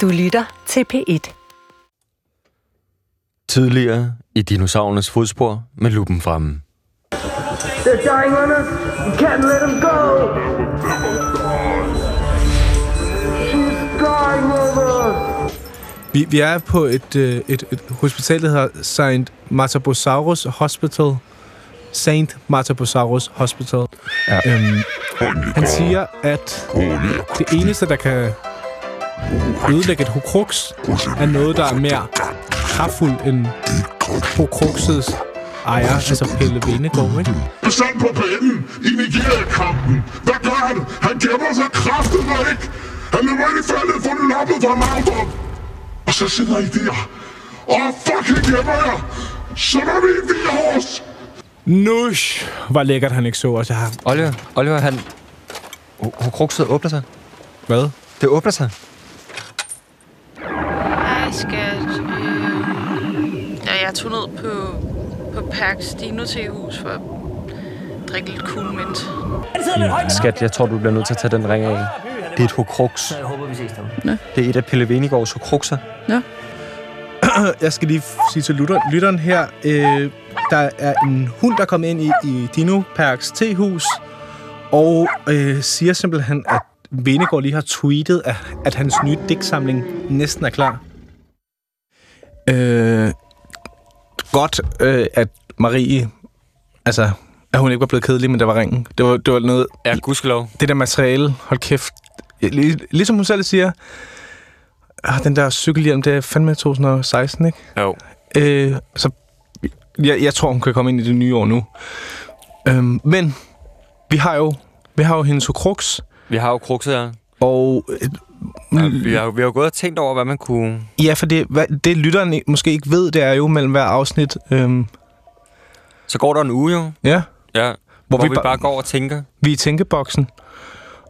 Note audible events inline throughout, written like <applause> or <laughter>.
Du lytter til P1. Tidligere i dinosaurernes fodspor med lupen fremme. They're dying on us. You can't let them go. She's dying over us. Vi, vi er på et, øh, et, et hospital, der hedder St. Martabosaurus Hospital. St. Martabosaurus Hospital. Ja. Øhm, han siger, at det eneste, der kan ødelægge et hokrux, er noget, der er mere kraftfuldt end hokruxets ejer, altså Pelle Venegård, ikke? Bestand på banen i Nigeria-kampen. Hvad gør han? Han gemmer sig kraftet mig ikke. Han løber ind i faldet for den loppet fra Maudrup. Og så sidder I der. Og fucking gemmer jeg. Så er vi i Vildhors. Nush! Hvor lækkert han ikke så os. Jeg har... Oliver, Oliver, han... Hokrukset åbner sig. Hvad? Det åbner sig. Skat. Øh, ja, jeg tog ned på, på Perks Dino-tehus for at drikke lidt cool mint. Skat, jeg tror, du bliver nødt til at tage den ring af. Det er et hokruks. Jeg håber, vi ses derude. Det er et af Pelle Venegårds hokrukser. <clears throat> Jeg skal lige sige til lytter, lytteren her, øh, der er en hund, der kom ind i, i Dino Parks tehus, og øh, siger simpelthen, at Venegård lige har tweetet, at, at hans nye digtsamling næsten er klar. Øh, godt, øh, at Marie, altså, at hun ikke var blevet kedelig, men der var ringen. Det var, det var noget, Ja, gudskelov. det der materiale, hold kæft. Lig, ligesom hun selv siger, ah, den der cykelhjelm, det er fandme 2016, ikke? Jo. Øh, så jeg, jeg tror, hun kan komme ind i det nye år nu. Øhm, men vi har jo vi har jo hendes Hokrux, Vi har jo krukset her. og Ja, vi, har, vi har jo gået og tænkt over, hvad man kunne... ja, for det, hvad, det lytteren måske ikke ved, det er jo mellem hver afsnit, øhm, Så går der en uge jo. ja, Ja. Hvor, hvor vi, vi bare går og tænker. vi er i tænkeboksen.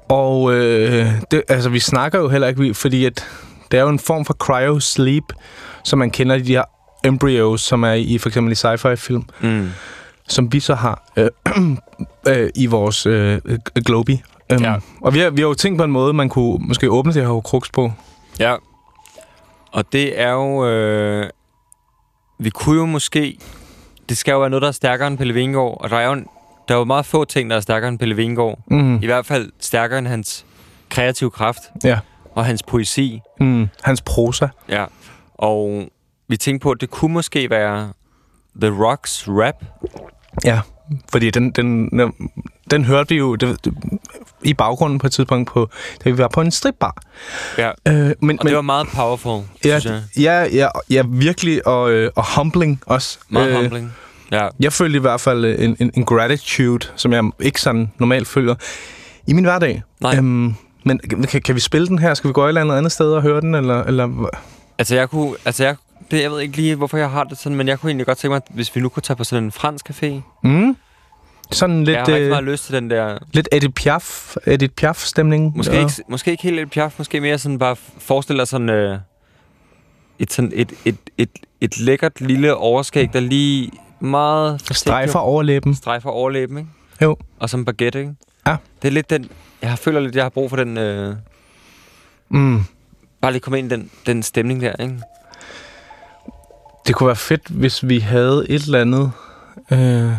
Og øh, det, altså, vi snakker jo heller ikke, fordi at det er jo en form for cryo-sleep, som man kender de her embryos, som er i for eksempel i sci-fi-film, Mm. som vi så har øh, <clears throat> øh, i vores øh, Globi. Um, Ja. Og vi har, vi har jo tænkt på en måde, man kunne måske åbne det her kruks på. Ja. Og det er jo... Øh, vi kunne jo måske... Det skal jo være noget, der er stærkere end Pelle Vingård. Og der er jo, en, der er jo meget få ting, der er stærkere end Pelle Vingård. Mm. I hvert fald stærkere end hans kreative kraft. Ja. Og hans poesi. Mm. Hans prosa. Ja. Og vi tænkte på, at det kunne måske være The Rocks rap. Ja, fordi den, den, den, hørte vi jo det, det, i baggrunden på et tidspunkt, på, da vi var på en stripbar. Ja. Øh, men, Og men, det var meget powerful, ja, synes jeg. ja, ja, ja, virkelig, og, øh, og humbling også. Meget humbling. Ja. Jeg følte i hvert fald øh, en, en, en gratitude, som jeg ikke sådan normalt føler i min hverdag. Nej. Øhm, men kan, kan vi spille den her? Skal vi gå et eller andet andet sted og høre den? Eller, eller? Altså, jeg kunne... Altså, jeg, det, jeg ved ikke lige, hvorfor jeg har det sådan, men jeg kunne egentlig godt tænke mig, hvis vi nu kunne tage på sådan en fransk café. Mm? Sådan jeg lidt, har rigtig øh, meget lyst til den der... lidt Edith Piaf, Edith Piaf-stemning. Måske, ikke, måske ikke helt et piaf, måske mere sådan bare forestille dig sådan... Øh, et, sådan et, et, et, et lækkert lille overskæg, der lige meget... Strejfer overlæben. Strejfer overlæben, ikke? Jo. Og som baguette, ikke? Ja. Det er lidt den... Jeg føler lidt, jeg har brug for den... Øh, Mm. bare lige komme ind i den, den stemning der, ikke? Det kunne være fedt, hvis vi havde et eller andet... Øh,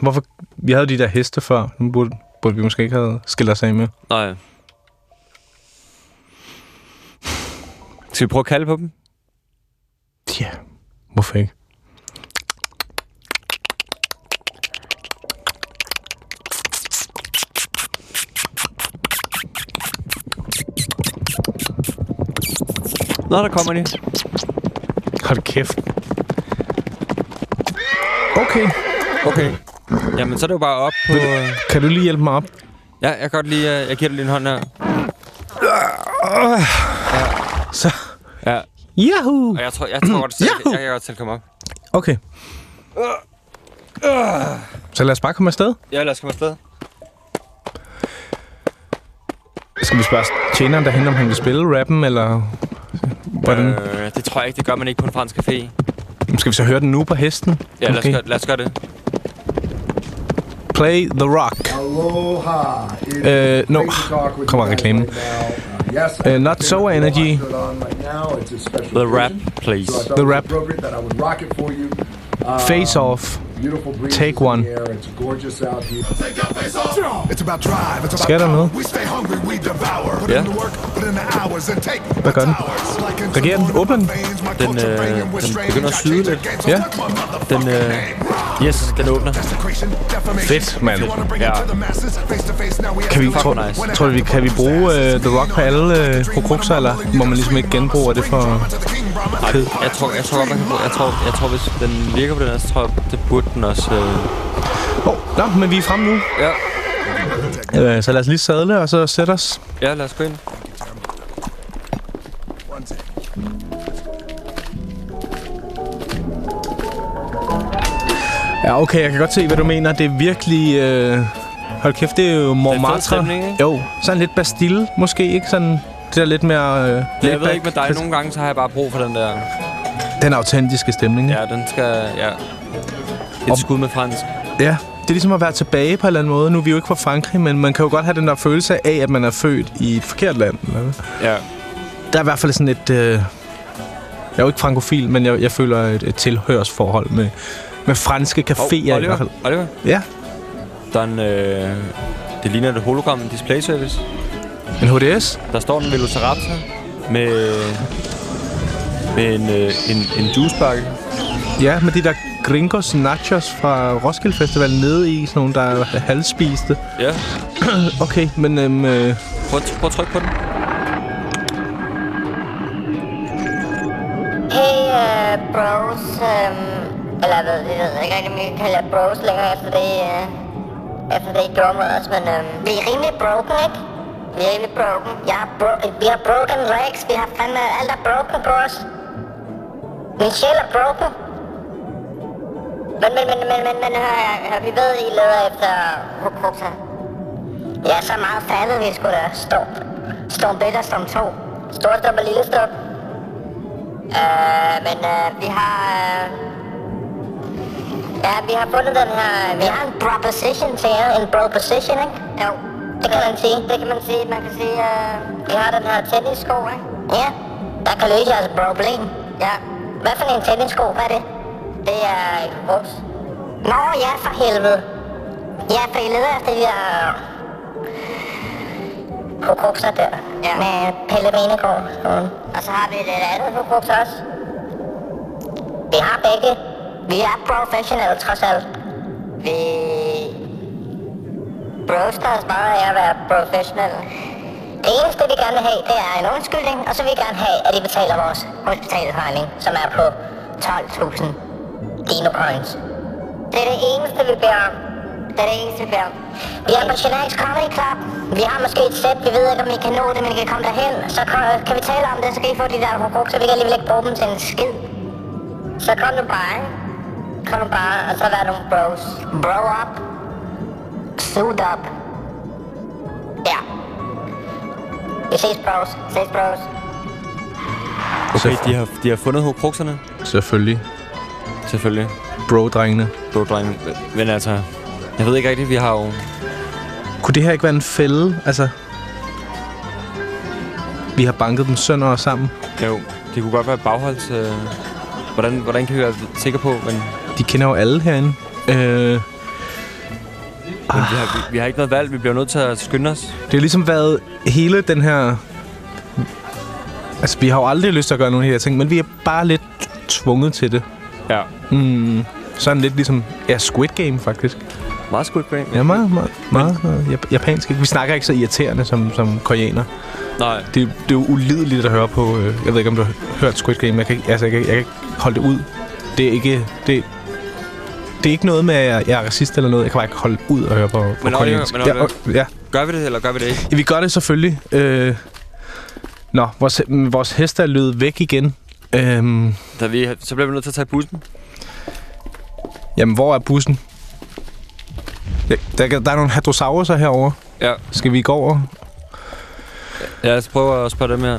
hvorfor? Vi havde de der heste før. Nu burde, burde vi måske ikke have skilt os af med. Nej. Skal vi prøve at kalde på dem? Ja, hvorfor ikke? Nå, der kommer de. Hold kæft. Okay. Okay. Jamen, så er det jo bare op på... Kan du lige hjælpe mig op? Ja, jeg kan godt lige... øh, Jeg giver dig lige en hånd her. Så. Ja. Yahoo! Og jeg tror, jeg tror godt, at jeg, jeg kan godt selv komme op. Okay. Så lad os bare komme afsted. Ja, lad os komme afsted. Skal vi spørge tjeneren derhen, om han vil spille rappen, eller hvordan? Øh. Øh, det tror jeg ikke, det gør man ikke på en fransk café. Skal vi så høre den nu på hesten? Ja, lad os, Okay. gøre, lad os gøre det. Play the rock. Aloha. Øh, no. Kommer <sighs> reklamen. Yes, Uh, not so energy. The rap, please. The rap. That I would rock it for you. Face off. Beautiful breeze Take in one. the air. It's gorgeous out here. It's about drive. It's Sker der about noget? power. We stay hungry, we devour. Put Ja. in the work, put in the hours and take Hvad gør den? Reagerer den? Åbner den? Den, øh, den begynder at syde lidt. Ja. Den, øh, yes, den åbner. Fedt, mand. Ja. Kan vi, tror, nice. tror vi, kan vi bruge uh, The Rock på alle uh, hokrukser, eller må man ligesom ikke genbruge er det for... Ej, jeg tror, jeg tror godt, man kan bruge, jeg tror, jeg tror, hvis den virker på den her, så tror jeg, det burde den også, øh, Oh, nå, men vi er fremme nu. ja. Uh, så lad os lige sadle og så sætte os. Ja, lad os gå ind. Ja, okay, jeg kan godt se, hvad du mener. Det er virkelig... Øh... Hold kæft, det er jo Montmartre. stemning, ikke? Jo, sådan lidt Bastille, måske, ikke? Sådan det der lidt mere... Øh, Jeg ved ikke med dig, nogle gange så har jeg bare brug for den der... Den autentiske stemning, ikke? Ja, den skal... Ja. Et skud med fransk. Ja, det er ligesom at være tilbage på en eller anden måde. Nu er vi jo ikke fra Frankrig, men man kan jo godt have den der følelse af, at man er født i et forkert land. eller? Ja. Der er i hvert fald sådan et... Øh... Jeg er jo ikke frankofil, men jeg, jeg føler et, et tilhørsforhold med, med franske caféer Oh, i hvert fald. Oliver, Ja, der er en... Øh, det ligner et hologram display service. en HDS. Der står en Velociraptor med... Med en, øh, en, en juicebakke. Ja, med de der gringos nachos fra Roskilde Festival nede i, sådan nogle, der er halvspiste. Ja. <clears throat> Okay, men øhm, øh, Prøv, at- prøv at trykke på den. Hey, uh, bros. Um, eller jeg ved, jeg ved ikke rigtig, om vi kan kalde jer bros længere efter det, uh, efter det, I gjorde mod os, men um, vi er rimelig broken, ikke? Vi er rimelig broken. Jeg har bro vi har broken legs, vi har fandme alt er broken på os. Min sjæl er broken. Men, men, men, men, men, men vi ved, I leder efter Hukuta. Ja, så meget fattede vi skulle da Storm. Storm 1 og Storm 2. Storstop og Lille Stop. Øh, men øh, vi har... Øh, ja, vi har fundet den her... Vi har en proposition til jer. En proposition, ikke? Jo, det kan man sige. Det kan man sige. Man kan sige... Øh, vi har den her tennissko, ikke? Ja, der kan løse jeres problem. Ja. Hvad for en tennissko? Hvad er det? Det er hus. Nå, ja, for helvede. Ja, for I leder efter de der... Hukrukser der. Ja. Med Pelle Venegård. Og så har vi et andet hukrux også. Vi har begge. Vi er professionelle, trods alt. Vi broster os meget af at være professionelle. Det eneste, vi gerne vil have, det er en undskyldning, og så vil vi gerne have, at I betaler vores hospitalsregning, som er på 12.000 Dino Points. Det er det eneste, vi beder om. Det er det eneste, vi beder om. Vi er på Generics Comedy Club. Vi har måske et sæt. Vi ved ikke, om I kan nå det, men I kan komme derhen. Så kan, kan vi tale om det, så kan I få de der hukrukser. Vi kan alligevel ikke bruge dem til en skid. Så kom nu bare, ikke? Kom nu bare, og så vær nogle bros. Bro up. Suit up. Ja. Vi ses, bros. Ses, bros. Okay, de har, de har fundet hokrukserne. selvfølgelig. Selvfølgelig. Bro-drengene. Bro-drenge. Men altså... Jeg ved ikke rigtigt, vi har jo... Kunne det her ikke være en fælde? Altså... Vi har banket dem sønder og sammen. Jo, det kunne godt være bagholds... Øh, hvordan, hvordan kan vi være sikre på, men, De kender jo alle herinde. Øh, men vi, har, vi, vi har ikke noget valg. Vi bliver nødt til at skynde os. det har ligesom været hele den her... Altså, vi har jo aldrig lyst til at gøre de her ting, men vi er bare lidt tvunget til det. Ja. Mm, sådan lidt ligesom... Ja, Squid Game, faktisk. Meget Squid Game. Ja, meget, meget, meget, jap- japansk. Vi snakker ikke så irriterende som, som koreaner. Nej. Det, det er jo ulideligt at høre på... Øh, jeg ved ikke, om du har hørt Squid Game. Jeg kan, ikke- altså, jeg kan, jeg kan ikke holde det ud. Det er ikke... Det, det er ikke noget med, at jeg, er racist eller noget. Jeg kan bare ikke holde ud at høre på, på Men koreansk. men ja, og- ja. Gør vi det, eller gør vi det ikke? ja, vi gør det selvfølgelig. Øh, nå, vores, vores heste er løbet væk igen. Øhm, Da vi, så bliver vi nødt til at tage bussen. jamen, hvor er bussen? Ja, der, der er nogle hadrosauruser herovre. Ja. Skal vi gå over? Ja, lad os prøve at spørge dem her.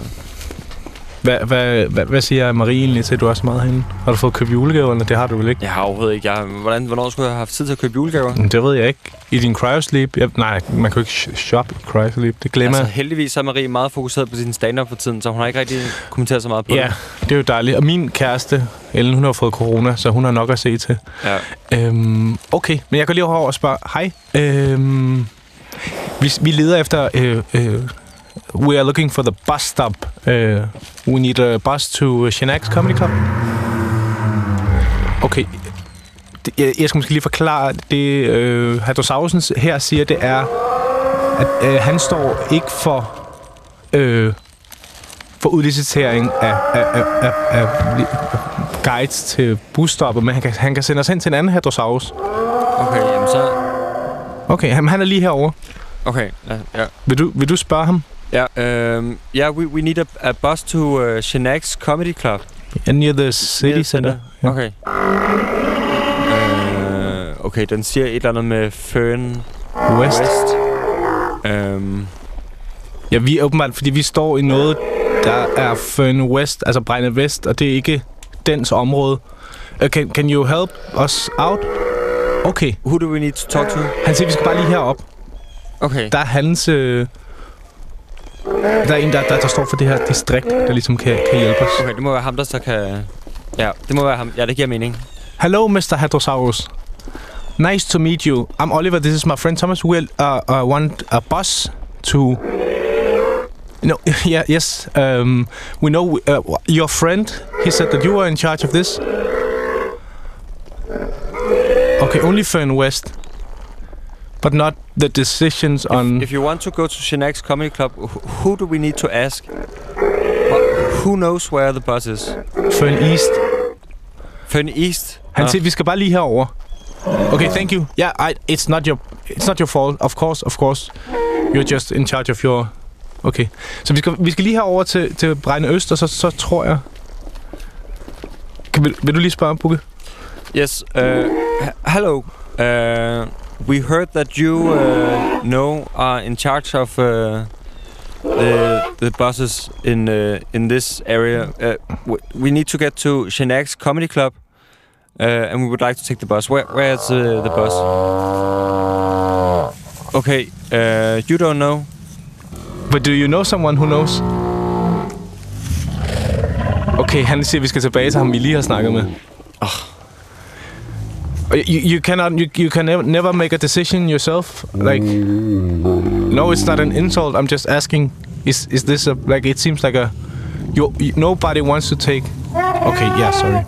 Hvad, hvad, hvad, hvad siger Marie egentlig til, at du er så meget herinde? Har du fået købt julegaver, eller det har du vel ikke? Jeg har overhovedet ikke. Jeg, hvordan, hvornår skulle jeg have haft tid til at købe julegaver? Men Det ved jeg ikke. I din cryosleep? Jeg, nej, man kan jo ikke sh- shoppe i cryosleep. Det glemmer Altså, heldigvis er Marie meget fokuseret på sin stand-up for tiden, så hun har ikke rigtig kommenteret så meget på Ja, det er jo dejligt. Og min kæreste, Ellen, hun har fået corona, så hun har nok at se til. det. Ja. Øhm, okay, men jeg går lige over og spørge. Hej. Øhm, vi, vi leder efter... Øh, øh, we are looking for the bus stop. Uh, we need a bus to Shanax Comedy Club. Okay. Jeg, jeg skal måske lige forklare det. Øh, Hadrosausen her siger, det er, at øh, han står ikke for... Øh, for udlicitering af, af, af, af, af, af guides til busstopper, men han kan, han kan sende os hen til en anden Hadrosaurus. Okay, jamen så... Okay, han, han er lige herovre. Okay, ja. ja. Vil du, vil du spørge ham? Ja, um, yeah, we, we need a, a bus to uh, Shanax Comedy Club. Yeah, near the city Near center. Ja. Okay. Uh, okay, den siger et eller andet med Fern West. West. Um, Ja, vi er åbenbart, fordi vi står i noget, der er Fern West, altså Brejne Vest, og det er ikke dens område. Uh, can, can you help us out? Okay. who do we need to talk to? Han siger, vi skal bare lige herop. Okay. Der er hans... Øh, der er en, der, der, der står for det her distrikt, der ligesom kan, kan hjælpe os. Okay, det må være ham, der så kan... Ja, det må være ham. Ja, det giver mening. Hello, Mr. Hadrosaurus. Nice to meet you. I'm Oliver. This is my friend Thomas. We uh, uh, want a bus to. No, <laughs> yeah, yes. Um, we know uh, your friend. He said that you were in charge of this. Okay, only Fern West, but not the decisions on. If you want to go to Shanax Comedy Club, wh- who do we need to ask? Wh- Who knows where the bus is? Fern East. Fern East? Han siger, vi skal bare lige herover. Okay, thank you. Yeah, I, it's not your, it's not your fault. Of course, of course. You're just in charge of your. Okay, så vi skal, vi skal lige herover til til Brejne Øst, og så, så tror jeg. Kan, vil, vil du lige spørge, Bukke? Yes. Uh, hello. Uh, we heard that you uh, know are in charge of uh, the the buses in uh, in this area. Uh, we need to get to Shanax Comedy Club, uh, and we would like to take the bus. Where where's uh, the bus? Okay. You don't know. But do you know someone who knows? Okay, han siger, at vi skal tilbage til ham, vi lige har snakket med. Oh. You, you cannot, you, you can never, never make a decision yourself. Like, no, it's not an insult. I'm just asking. Is is this a like? It seems like a. You, you nobody wants to take. Okay, yeah, sorry.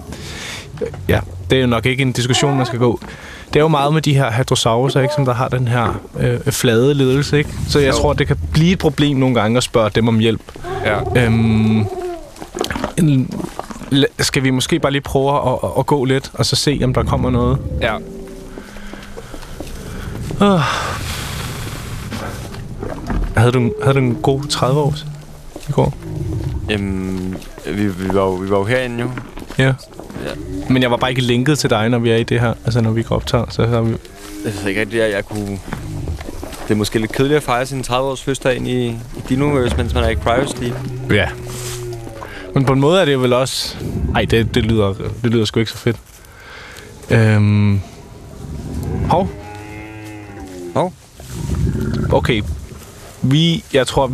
Ja, det er jo nok ikke en diskussion, man skal gå. Det er jo meget med de her hadrosauruser, ikke, som der har den her øh, flade ledelse. Ikke? Så jeg Jo. tror, det kan blive et problem nogle gange at spørge dem om hjælp. Ja. Øhm, en, skal vi måske bare lige prøve at, at, at gå lidt, og så se, om der kommer noget? Ja. Havde du, havde du en god 30 år i går? Jamen, vi, vi, var jo, vi var jo herinde jo. Ja. Ja. Men jeg var bare ikke linket til dig, når vi er i det her. Altså, når vi går optager. Så, så er vi... Jeg ved ikke rigtig, at jeg kunne... Det er måske lidt kedeligt at fejre sin 30-års fødselsdag ind i, i Dinoverse, mens man er i Cryosleep. Ja. Men på en måde er det vel også... Ej, det, det, lyder, det lyder sgu ikke så fedt. Øhm... Hov. Hov. Okay. Vi, jeg tror...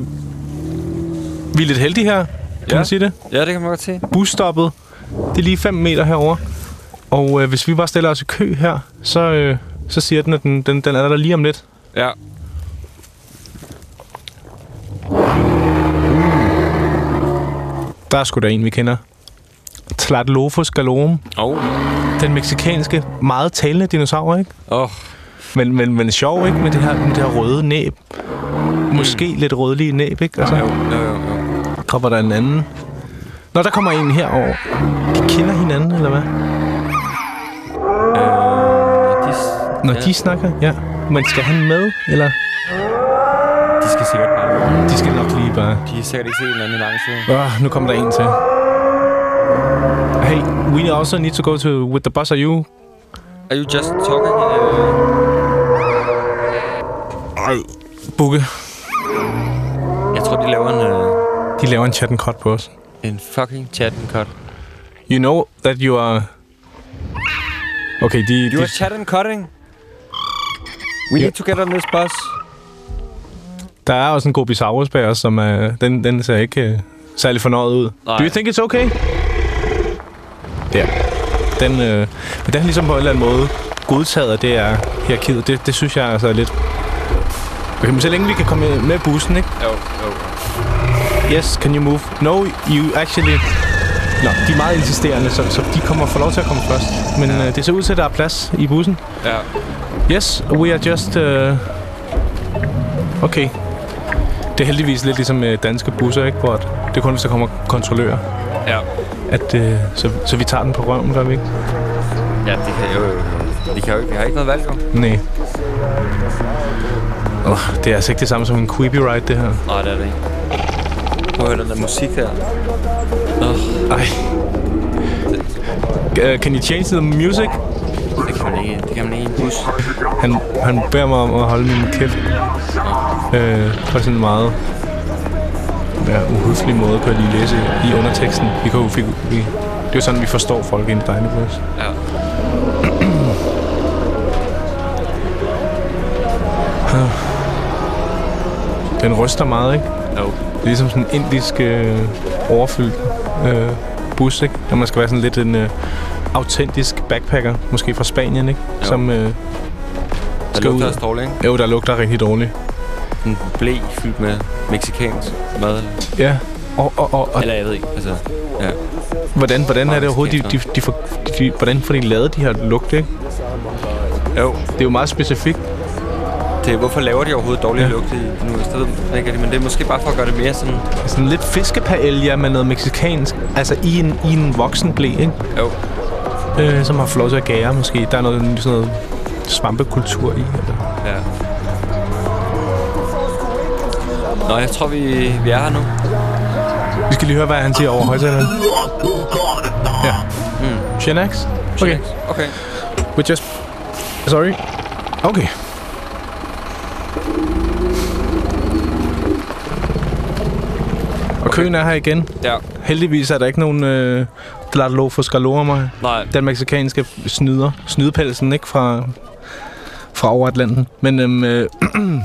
Vi er lidt heldige her. Kan Ja. man sige det? Ja, det kan man godt se. busstoppet. Det er lige 5 meter herover. Og øh, hvis vi bare stiller os i kø her, så, øh, så siger den, at den, den, den er der lige om lidt. Ja. Der er sgu da en, vi kender. Tlatlofos galorum. Oh. Den meksikanske, meget talende dinosaur, ikke? Åh. Oh. Men, men, men sjov, ikke? Med det her, med det her røde næb. Måske lidt rødlige næb, ikke? Og så Jo, jo, jo, jo. kommer der en anden. Nå, der kommer en herover. De kender hinanden, eller hvad? Øh, de, Når ja, de snakker, ja. Men skal han med, eller? De skal sikkert bare... De skal nok lige bare... De har sikkert ikke set en anden lang tid. Oh, nu kommer der en til. Hey, we also need to go to with the bus. Are you? Are you just talking? Uh, Ej, Bukke. jeg tror, de laver en... Uh, De laver en chat and cut på os. En fucking chat and cut. You know that you are... Okay, de... You de are chat and cutting. We need to get on this bus. Der er også en Gobisaurus bag os, som er... Den, den ser ikke uh, særlig fornøjet ud. Nej. Do you think it's okay? Ja. Den, øh, men den er ligesom på en eller anden måde godtaget, det er hierarkiet. Det, det synes jeg altså er lidt... Okay, men så længe vi kan komme med, med bussen, ikke? Jo, jo. Yes, can you move? No, you actually... Nå, de er meget insisterende, så, så de kommer får lov til at komme først. Men ja. øh, det ser ud til, at der er plads i bussen. Ja. Yes, we are just... Uh... Okay. Det er heldigvis lidt ligesom øh, danske busser, ikke? Hvor det er kun, hvis der kommer kontrollører. Ja. At, øh, så, så vi tager den på røven, gør vi ikke? Ja, det kan jo... De kan jo ikke, vi har ikke noget valg, jo. Nej. Oh, det er altså ikke det samme som en Quibi Ride, det her. Nej, det er det ikke. Prøv at høre den der musik her. Oh, Ej. Uh, can you change the music? Det kan man ikke, det kan man ikke i en bus. Han, han beder mig om at holde min kæft. Øh, på sådan en meget ja, uhøflig måde, kan jeg lige læse i underteksten. Vi kan vi, vi, det er jo sådan, vi forstår folk i en dejnebus. Ja. Den ryster meget, ikke? Jo. Det er ligesom sådan en indisk øh, overfyldt øh, bus, ikke? Når man skal være sådan lidt en øh, autentisk backpacker, måske fra Spanien, ikke? Jo. Som øh, Der Skal lugter ud. også dårligt, ikke? jo, der lugter rigtig dårligt. En blæ fyldt med mexikansk mad. Ja. Og, og, og, og Eller jeg ved ikke, altså... Ja. hvordan, hvordan er det overhovedet, de, de, Mexikansk de, får, de, hvordan får de lavet de her lugte, ikke? Jo, Det er jo meget specifikt. det hvorfor laver de overhovedet dårlig Ja. ja. lugt i nu? Jeg ved det ikke, men det er måske bare for at gøre det mere sådan... Sådan lidt fiskepaella med noget meksikansk. Altså i en, i en voksen blæ, ikke? Jo, Øh, som har fået lov til at gære, måske. Der er noget, sådan noget svampekultur i. Eller. ja. Nå, jeg tror, vi, vi er her nu. Vi skal lige høre, hvad han siger over højtaleren. Ja. Mm. Xenax? Okay. Okay. We just... Sorry. Okay. Og køen er her igen. Ja. Heldigvis er der ikke nogen øh, Glatlo for Skalormer. Nej, Den meksikanske snyder. Snydepelsen, ikke? Fra, fra over Atlanten. Men øhm, øh, <clears throat>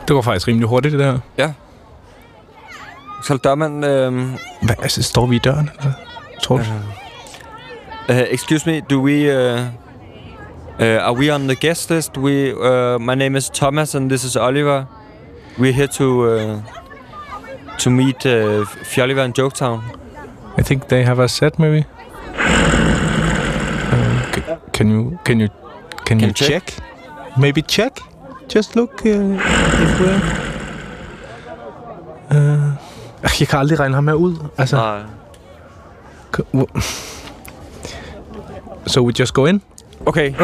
det går faktisk rimelig hurtigt, det der. så dørmanden... Øhm, Hvad, altså, står vi i døren? Eller? Tror du? Uh, excuse me, do we... Uh, uh, are we on the guest list? We, uh, my name is Thomas and this is Oliver. We're here to uh, to meet uh, Fjolliver in Joketown. I think they have a set, maybe. Uh, c- can you can you can, you you check? check? Maybe check. Just look uh, if we're. Uh, jeg kan aldrig regne ham her ud. Altså, Nej. so we just go in? Okay.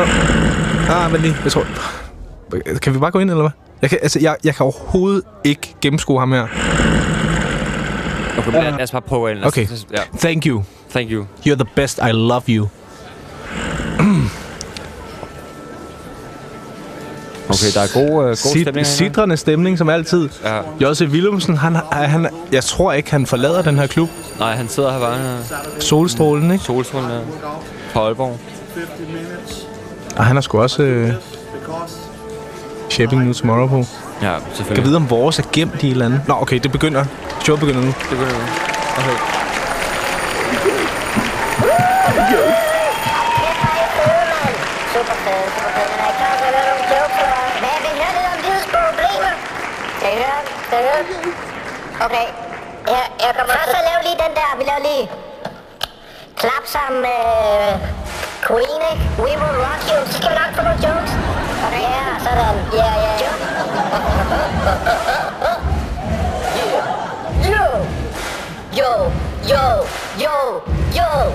Ah, men lige, jeg tror... Kan vi bare gå ind, eller hvad? Jeg kan, altså, jeg, jeg kan overhovedet ikke gennemskue ham her. Okay, lad, lad os bare prøve ind. Okay. os- Ja, Thank you. thank you. You're the best. I love you. <clears throat> Okay, der er god, uh, god Sit- stemning. Sidrende stemning, som altid. Ja. Jose Willumsen, han, han, jeg tror ikke, han forlader den her klub. Nej, han sidder her bare. Uh, Solstrålen, ikke? solstrålen der. Fra Aalborg. Og han har sgu også øh, Shaping New Tomorrow på. Ja, selvfølgelig. kan vide, om vores er gemt i et eller andet. Nå, okay, det begynder. Showet begynder nu. Det begynder nu. Okay. Okay. Jeg, jeg kommer først at lave lige den der. Vi laver lige... Klap sammen med... Queen, ikke? We will rock you. Så skal vi nok få nogle jokes. Okay. Ja, sådan. Ja, ja, ja. Yo! Yo! Yo! Yo! Yo!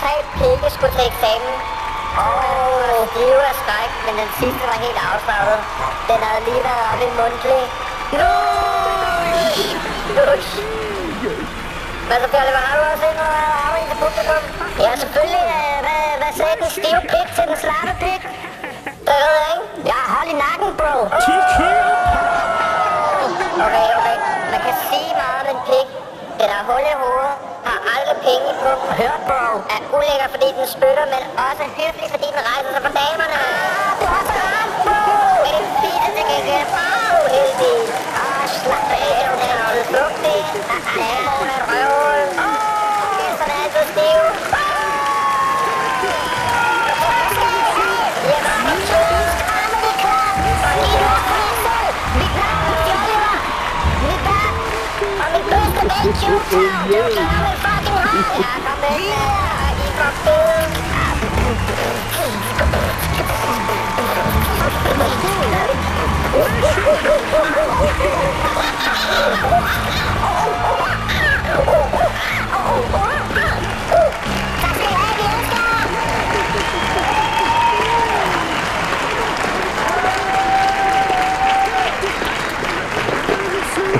Tre pigge skulle til eksamen. Åh, stive af skræk, men den sidste var helt afslappet. Den havde lige været oppe i mundtlig. Nush! Nush! Hvad så, Bjørle, hvad har du også noget af i publikum? Ja, selvfølgelig. Hvad, hvad sagde den stive pik til den slappe pik? Det ved jeg ikke. Jeg har hold i nakken, bro. Okay, okay. Man kan sige meget om en pik. Den har hul i hovedet, har aldrig penge på. Hørt, bro. Er ulækker, fordi den spytter, men også høflig, fordi den rejser sig på damerne. Du har så ret, bro. Men en fisse til gengæld. Åh, uheldig. Åh, slap af, der. Er du dugtig? Naboen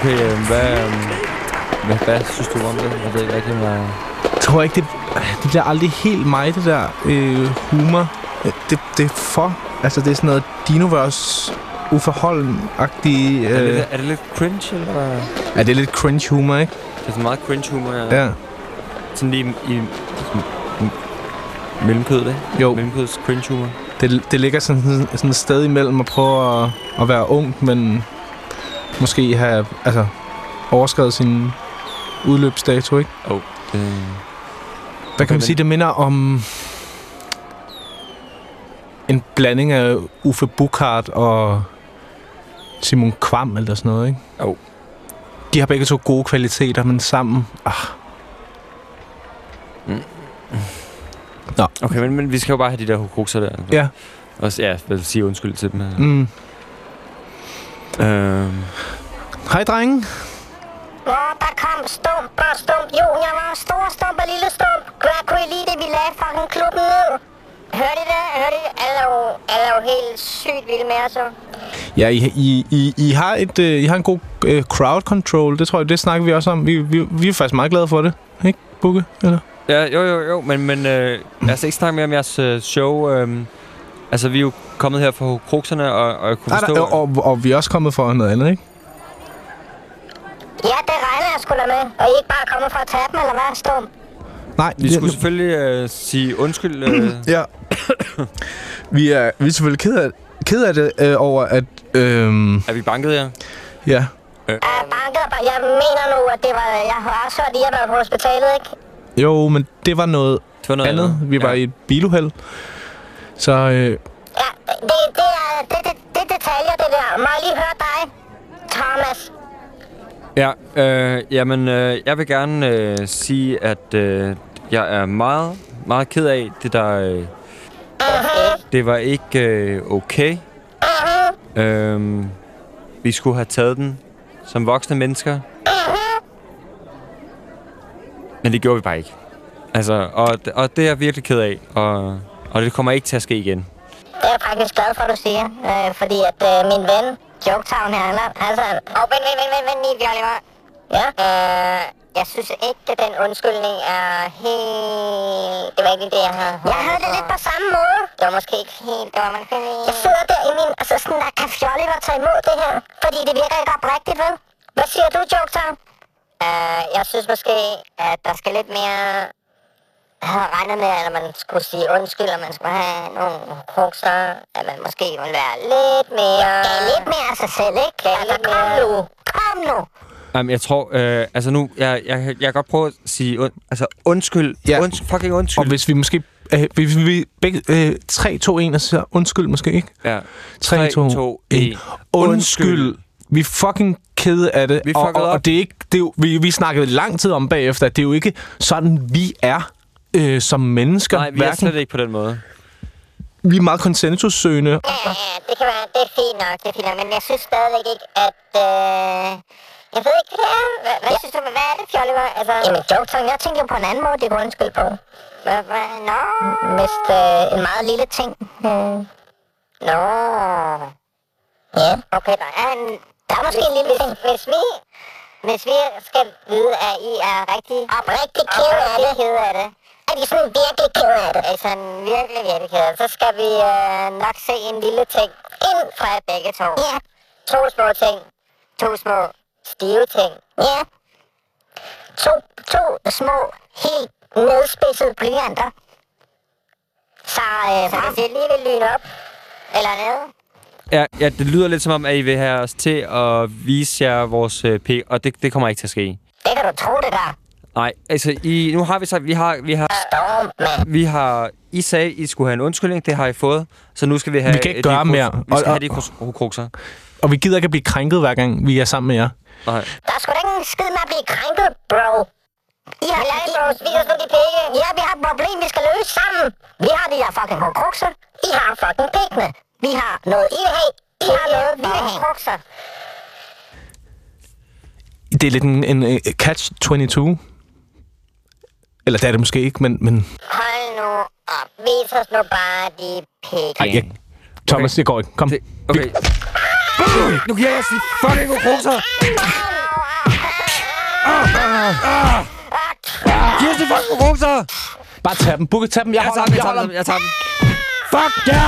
Okay, øh, hvad, øh, hvad, hvad synes du om det? Jeg ved ikke rigtig, hvad... Jeg tror ikke, det, det bliver aldrig helt mig, det der øh, humor. Øh, Det, det er for... Altså, det er sådan noget Dinoverse uforholden-agtige... Er, det, Øh, er det lidt cringe, eller ja, det er lidt cringe humor, ikke? Det er sådan meget cringe humor, ja. Ja. Sådan lige i... i sådan, mellemkødet, ikke? Jo. Mellemkødets cringe humor. Det, det ligger sådan, sådan et sted imellem at prøve at, at være ung, men måske have altså, overskrevet sin udløbsdato, ikke? Oh, det... Hvad kan man sige? Det minder om en blanding af Uffe Bukhardt og Simon Kvam eller sådan noget, ikke? Jo. De har begge to gode kvaliteter, men sammen... Ah, Okay, men, men vi skal jo bare have de der hukrukser der. ja. Og ja, jeg vil sige undskyld til dem. Mm. Øhm, Hej, drenge. Nå, der kom Stump og Stump Junior var stor Stump og lille Stump. Gregory lige det, vi lagde fucking klubben ned. Hørte I det? Hørte I det? Alle er jo, alle er jo helt sygt vilde med os. Ja, I, I, I, I, har et, øh, I har en god øh, crowd control. Det tror jeg, det snakker vi også om. Vi, vi, vi er faktisk meget glade for det. Ikke, Bukke? Eller? ja, jo, jo, jo, men, men øh, lad os ikke snakke mere om jeres øh, show. Øh, altså, vi er jo kommet her for hukrukserne, og, og jeg kunne forstå... nej, og, og, og vi er også kommet for noget andet, ikke? Ja, det regner jeg sgu da med. Og I er ikke bare kommet for at tabe dem, eller hvad, Stump? Nej, Vi skulle selvfølgelig øh, sige undskyld. Øh, <clears throat> Ja. <coughs> vi, er, vi er selvfølgelig ked af, ked af det øh, over, at... Øh, er vi banket jer? ja, Jeg banket, og jeg mener nu, at det var... Jeg har også hørt, at I har været på hospitalet, ikke? jo, men det var noget, Det var noget andet. Vi var ja. i et biluheld. Så øh, Ja, det, det, er, det, det, det er detaljer, det der. Må jeg lige høre dig, Thomas? Ja, øh, jamen, øh, jeg vil gerne øh, sige, at øh, jeg er meget, meget ked af det der... Øh, det var ikke øh, okay. Øh, vi skulle have taget den som voksne mennesker. Men det gjorde vi bare ikke. Altså, og, og det er jeg virkelig ked af, og, og det kommer ikke til at ske igen. Det er jeg faktisk glad for, at du siger. Øh, fordi at øh, min ven, Joketown her, han er, altså... Åh, oh, vent, vent, vent, vent, vent, lige, Oliver. Ja? Øh, jeg synes ikke, at den undskyldning er helt... Det var ikke det, jeg havde Jeg havde det lidt på samme måde. Det var måske ikke helt... Det var ikke... Jeg sidder der i min... Altså sådan der, kan Fjolliver tage imod det her? Fordi det virker ikke oprigtigt, vel? Hvad siger du, Joketown? Øh, jeg synes måske, at der skal lidt mere regnet med, at man skulle sige undskyld, og man skulle have nogle krukser, at man måske ville være lidt mere... Ja, lidt mere af sig selv, ikke? Ja, altså, kom nu! Kom nu! Jamen, jeg tror... Øh, altså nu, jeg, jeg, jeg kan godt prøve at sige... Und, altså, undskyld. Ja. Ja. Unds, fucking undskyld. og hvis vi måske... Øh, hvis vi begge... Øh, 3, 2, 1, og så undskyld måske, ikke? Ja. 3, 2, 1. Undskyld. Vi er fucking kede af det. Vi og, og, op. og det er ikke, det er jo, vi, vi snakkede lang tid om bagefter, at det er jo ikke sådan, vi er øh, som mennesker. Nej, vi er slet ikke på den måde. vi er meget konsensussøgende. Ja, ja, det kan være, det er fint nok, det er fint nok, men jeg synes stadigvæk ikke, at... Øh... Jeg ved ikke, hvad. Hvad, hvad synes du, hvad er det, Fjolliver? Altså... Jamen, Joketown, jeg tænker på en anden måde, det kunne undskylde på. Hvad, hvad? Nå, mest øh, en meget lille ting. Øh. Nå. Ja, okay, der er, en, der er måske en lille ting. Hvis vi, hvis vi skal vide, at I er rigtig oprigtigt ked af det, ked af det, er de sådan virkelig ked af det, altså virkelig, virkelig ked af det, så skal vi øh, nok se en lille ting ind fra jer begge to. Ja. To små ting. To små stive ting. Ja. To, to små, helt nedspidsede blyanter. Så, øh, så hvis I lige vil lyne op, eller noget, Ja, ja, det lyder lidt som om, at I vil have os til at vise jer vores øh, pik, og det, det kommer ikke til at ske. det kan du tro det der. Nej, altså, I, nu har vi så, vi har, vi har, vi har, I sagde, I skulle have en undskyldning, det har I fået, så nu skal vi have... Vi kan ikke gøre mere. Vi skal Og- have de krus- hokrukser. Og vi gider ikke at blive krænket, hver gang vi er sammen med jer. Nej. Der er sgu da ikke en skid med at blive krænket, bro. I har ja, bro, vi har sgu de penge. Ja, vi har et problem, vi skal løse sammen. Vi har de der fucking hårdkrukser. I har fucking pengene. Vi har noget, I vil have. I har noget, vi vil have. Krukser. Det er lidt en, en, en catch-22. Eller det er det måske ikke, men... men Hold nu op. Vis os nu bare de penge. ej, jeg, Thomas, det går ikke. Kom. Det, okay. Nu giver jeg de fucking hokrukser! Giv os de fucking hokrukser! Bare tag dem. Bukke, tag dem. Jeg Jeg holder tager dem. Jeg jeg tager holder dem, jeg tager dem. Fuck ja!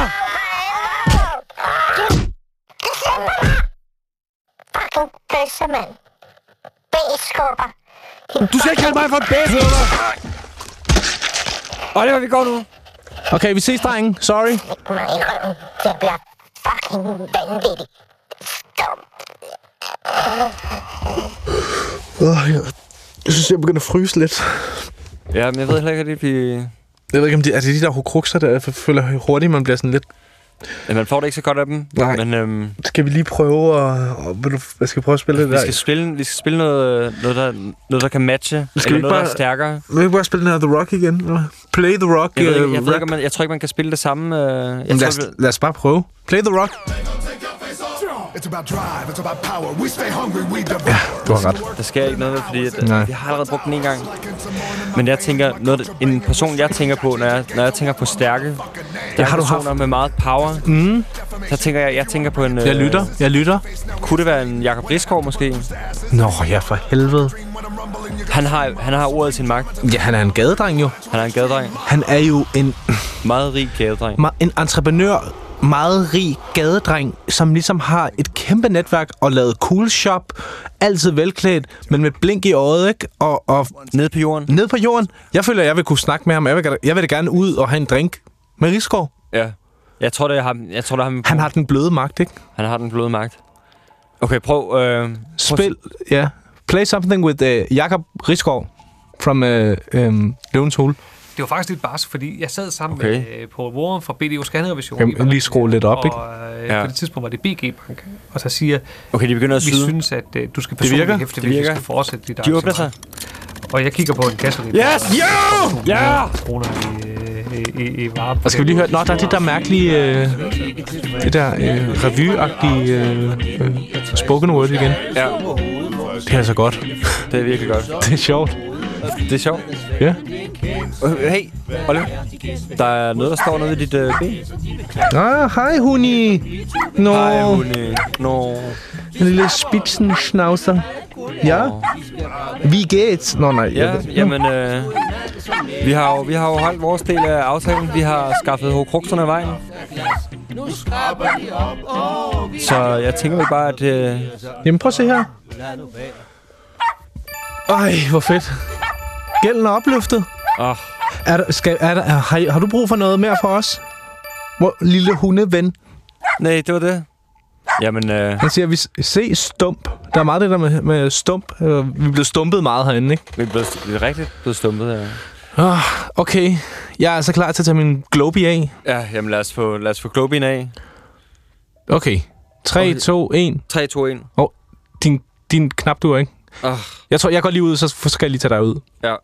Fucking bøsse, mand. B-skubber. Du skal ikke kalde mig for en bæsnummer! Oliver, vi går nu. Okay, vi ses, drenge. Sorry. røven. Jeg bliver fucking vanvittig. Oh, jeg, jeg synes, jeg begynder at fryse lidt. Ja, men jeg ved heller ikke, at det bliver... Jeg ved ikke, om de, er det de der hokrukser, der jeg føler hurtigt, man bliver sådan lidt... Ja, man får det ikke så godt af dem. Nej. Men øhm, Skal vi lige prøve at... Og, vil du, hvad skal vi prøve at spille det vi, der? skal spille, vi skal spille noget, noget, der, noget, der kan matche. Skal eller vi noget, der bare- er stærkere. Vil vi ikke bare spille den her The Rock igen? eller? Play The Rock. Jeg, ved, øh, ikke, jeg, ved rap. ikke, man, jeg tror ikke, man kan spille det samme. Øh, jeg lad, tror, os, vi- lad os bare prøve. Play The Rock. It's about drive, it's about power. We stay hungry, we devour. Du har ret. der sker ikke noget, fordi at, Nej. vi har allerede brugt den en gang. Men jeg tænker, noget, en person, jeg tænker på, når jeg, når jeg tænker på stærke, der har du haft. med meget power, mm. så tænker jeg, jeg tænker på en... Jeg lytter. Jeg lytter. Kunne det være en Jakob Riskov måske? Nå, ja, for helvede. Han har, han har ordet sin magt. Ja, han er en gadedreng jo. Han er en gadedreng. Han er jo en, Meget rig gadedreng. ma- en entreprenør, meget rig gadedreng, som ligesom har et kæmpe netværk og lavet cool shop. Altid velklædt, men med blink i øjet, ikke? Og, og Nede på jorden. ned på jorden. Jeg føler, jeg vil kunne snakke med ham. Jeg vil, jeg vil da gerne ud og have en drink med Rigsgaard. Ja. Jeg tror, det er ham. Jeg tror, det er ham. Han har den bløde magt, ikke? han har den bløde magt. Okay, prøv... Øh, prøv Spil, ja. Play something with uh, Jakob Rigsgaard from uh, um, Løvens Hule. Det var faktisk lidt bars, fordi jeg sad sammen Okay. med uh, Paul Warren fra BDO Scannervision. Kan vi lige skrue lidt op, ikke? og, øh, Ja. På det tidspunkt var det BG Bank. Og så siger, Okay, de begynder at vi syde. synes, at uh, du skal personligt hæfte, Det hvis vi virker. skal fortsætte dit De åbner sig. Og jeg kigger på en kasse. Yes! Ja! Ja! Kroner i, øh, i, i, i varer. Og skal vi lige høre... Nå, der er det der mærkelige... Øh, det der øh, revy-agtige øh, øh, spoken word igen. Ja, Det er altså godt. det er virkelig godt. <laughs> Det er sjovt. Det er sjovt. Ja. Øh, Hey, Oliver. Der er noget, der står nede ved dit øh, ben. Ah, hej, Huni. Nå, Hej, Rune. Nå. en lille spitzenschnauzer. Ja? Wie geht's? Nå, nej. Ja, jamen, øh, vi, har jo, vi har jo holdt vores del af aftalen. Vi har skaffet hokrukserne af vejen. Så jeg tænker vel bare, at... Øh, Jamen, prøv at se her. Ej, hvor fedt. Gælden er opløftet. åh, Er der, skal, er der, har, har du brug for noget mere for os? Hvor, lille hundeven. nej, det var det. Jamen, øh, Han siger, vi s- se stump. Der er meget det der med, med stump. Øh, Vi er blevet stumpet meget herinde, ikke? vi er, blevet, vi er rigtigt blevet stumpet her. Oh, okay, jeg er altså klar til at tage min Globi af. Ja, jamen lad os få, lad os få Globin af. Okay. 3, Okay. 2, 1. 3, 2, 1. Din, din knap du ikke? Åh, Jeg tror, jeg går lige ud, så skal jeg lige tage dig ud. ja.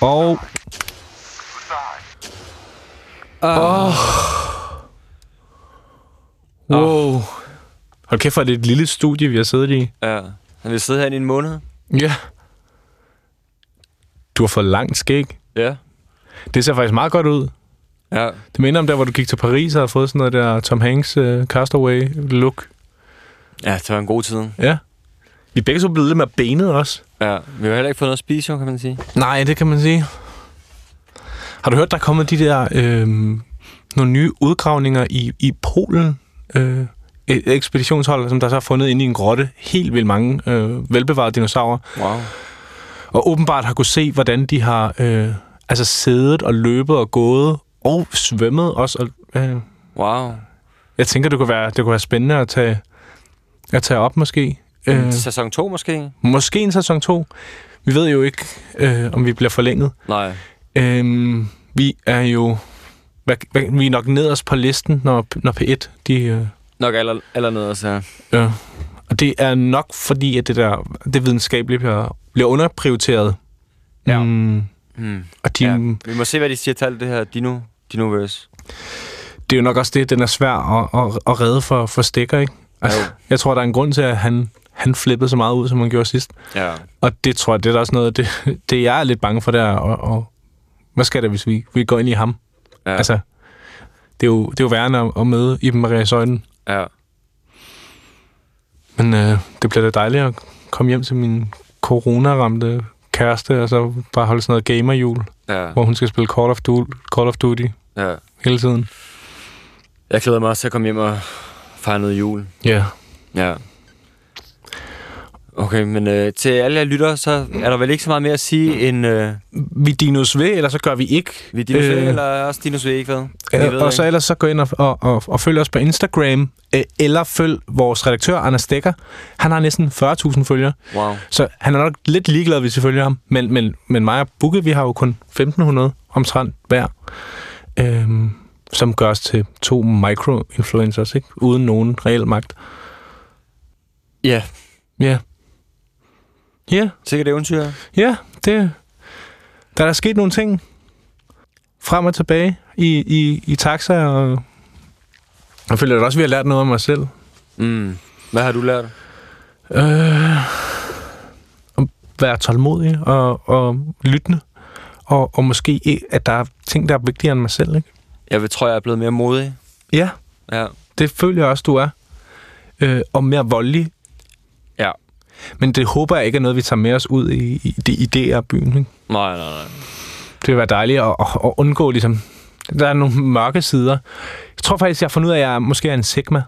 Og... Åh. Wow. Hold kæft, for det er et lille studie, vi har siddet i. Ja. Han vil sidde her i en måned. Ja. Du har fået langt skæg. Ja. Det ser faktisk meget godt ud. Ja. Det minder om der, hvor du gik til Paris og havde fået sådan noget der Tom Hanks uh, castaway look. Ja, det var en god tid. Ja. Vi er begge så blevet lidt mere benet også. Ja, vi har heller ikke fået noget at spise, kan man sige. Nej, det kan man sige. Har du hørt, der er kommet de der øh, nogle nye udgravninger i, i Polen? Øh, et ekspeditionshold, som der så har fundet inde i en grotte helt vildt mange øh, velbevarede dinosaurer. Wow. Og åbenbart har kunne se, hvordan de har øh, altså siddet og løbet og gået og svømmet også. Og, øh, Wow. jeg tænker, det kunne være, det kunne være spændende at tage, at tage op måske. Øh. Øh, Sæson 2 måske? måske en sæson 2. Vi ved jo ikke, øh, om vi bliver forlænget. Nej. Øhm, vi er jo... Hvad, hvad, vi er nok nederst på listen, når, når P1... De, øh, Nok aller, aller nederst, ja. ja. Og det er nok fordi, at det der det videnskabelige bliver, bliver underprioriteret. Ja. Mm, Hmm. og de, ja. Vi må se, hvad de siger til alt det her Dino, Dinoverse. det er jo nok også det, den er svær at, at, at redde for, for stikker, ikke? Altså, Jo. jeg tror, der er en grund til, at han, han flippede så meget ud, som han gjorde sidst. Ja. Og det tror jeg, det er også noget, det, <laughs> det jeg er lidt bange for, der. Og, og, hvad skal der, hvis vi, vi går ind i ham? Ja. Altså, det er jo, det er jo værende at, at møde Iben Maria Søjden. ja. Men øh, det bliver da dejligt at komme hjem til min corona-ramte kæreste, og så bare holde sådan noget gamerjul, Ja. hvor hun skal spille Call of, Duty, Call of Duty ja. hele tiden. Jeg glæder mig også til at komme hjem og fejre noget jul. Ja. Ja. Okay, men øh, til alle jer lyttere, så er der vel ikke så meget mere at sige end... Øh, Vi dinos ved, eller så gør vi ikke. vi Dinos øh, Øh, eller også Dinos ved ikke, hvad? Øh, ved og så ikke. ellers så gå ind og, og, og, og følg os på Instagram, øh, eller følg vores redaktør, Anders Stikker. Han har næsten 40.000 følgere, Wow. så han er nok lidt ligeglad, hvis vi følger ham. Men, men, men mig og Bukke, vi har jo kun 1.500 omtrent hver, øhm, som gør os til to micro-influencers, ikke? uden nogen reel magt. Ja, Ja. Ja, sikkert eventyr. ja, det... Der er sket nogle ting frem og tilbage i, i, i taxa, og jeg føler da også, at vi har lært noget om mig selv. Mm. Hvad har du lært? Øh, at være tålmodig og, og lyttende. Og, og måske, at der er ting, der er vigtigere end mig selv. Ikke? Jeg vil, tror, jeg er blevet mere modig. Ja, Ja. det føler jeg også, du er. Øh, og mere voldelig. Men det håber jeg ikke er noget, vi tager med os ud i, i det idéer-byen. Ikke? Nej, nej, nej. Det vil være dejligt at, at, at undgå, ligesom... Der er nogle mørke sider. Jeg tror faktisk, jeg har fundet ud af, at jeg måske er en sigma.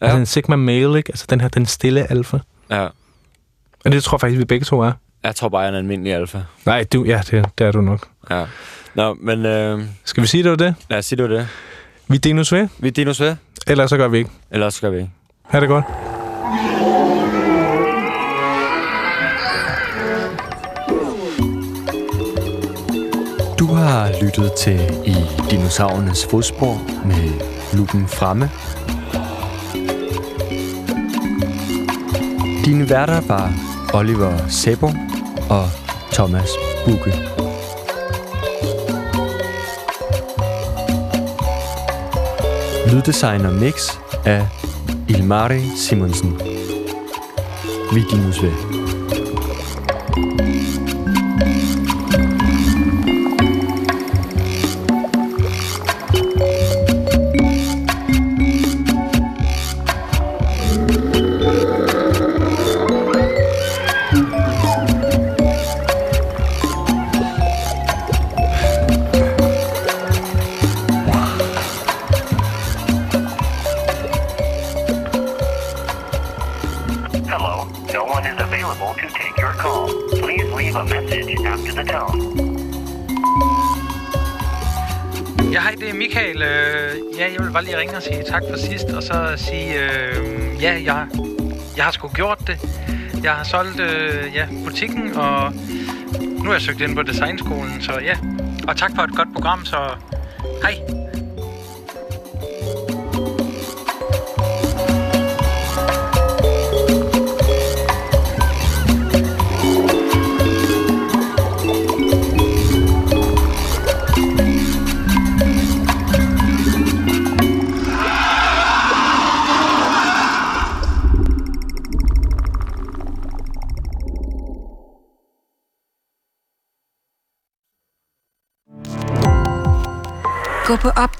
Ja. Altså en sigma male, ikke? Altså den her, den stille alfa. Ja. Og det tror jeg faktisk, vi begge to er. Jeg tror bare, jeg er en almindelig alfa. Nej, du, ja, det, det er du nok. Ja. Nå, men øh, Skal vi sige, det var det? lad os sige, det var det. Vi dinos ved, Vi er Dinos ved, eller så gør vi ikke. eller også gør vi ikke. Ha' det godt. Har lyttet til I dinosaurernes fodspor med Luppen fremme. Dine værter var Oliver Sebo og Thomas Bugge. Lyddesign og mix af Ilmari Simonsen. Vi Dinos ved. Michael. Øh, Ja, jeg vil bare lige ringe og sige tak for sidst, og så sige, øh, ja, jeg, jeg har sgu gjort det. Jeg har solgt øh, ja, butikken, og nu har jeg søgt ind på designskolen, så ja. Og tak for et godt program, så hej.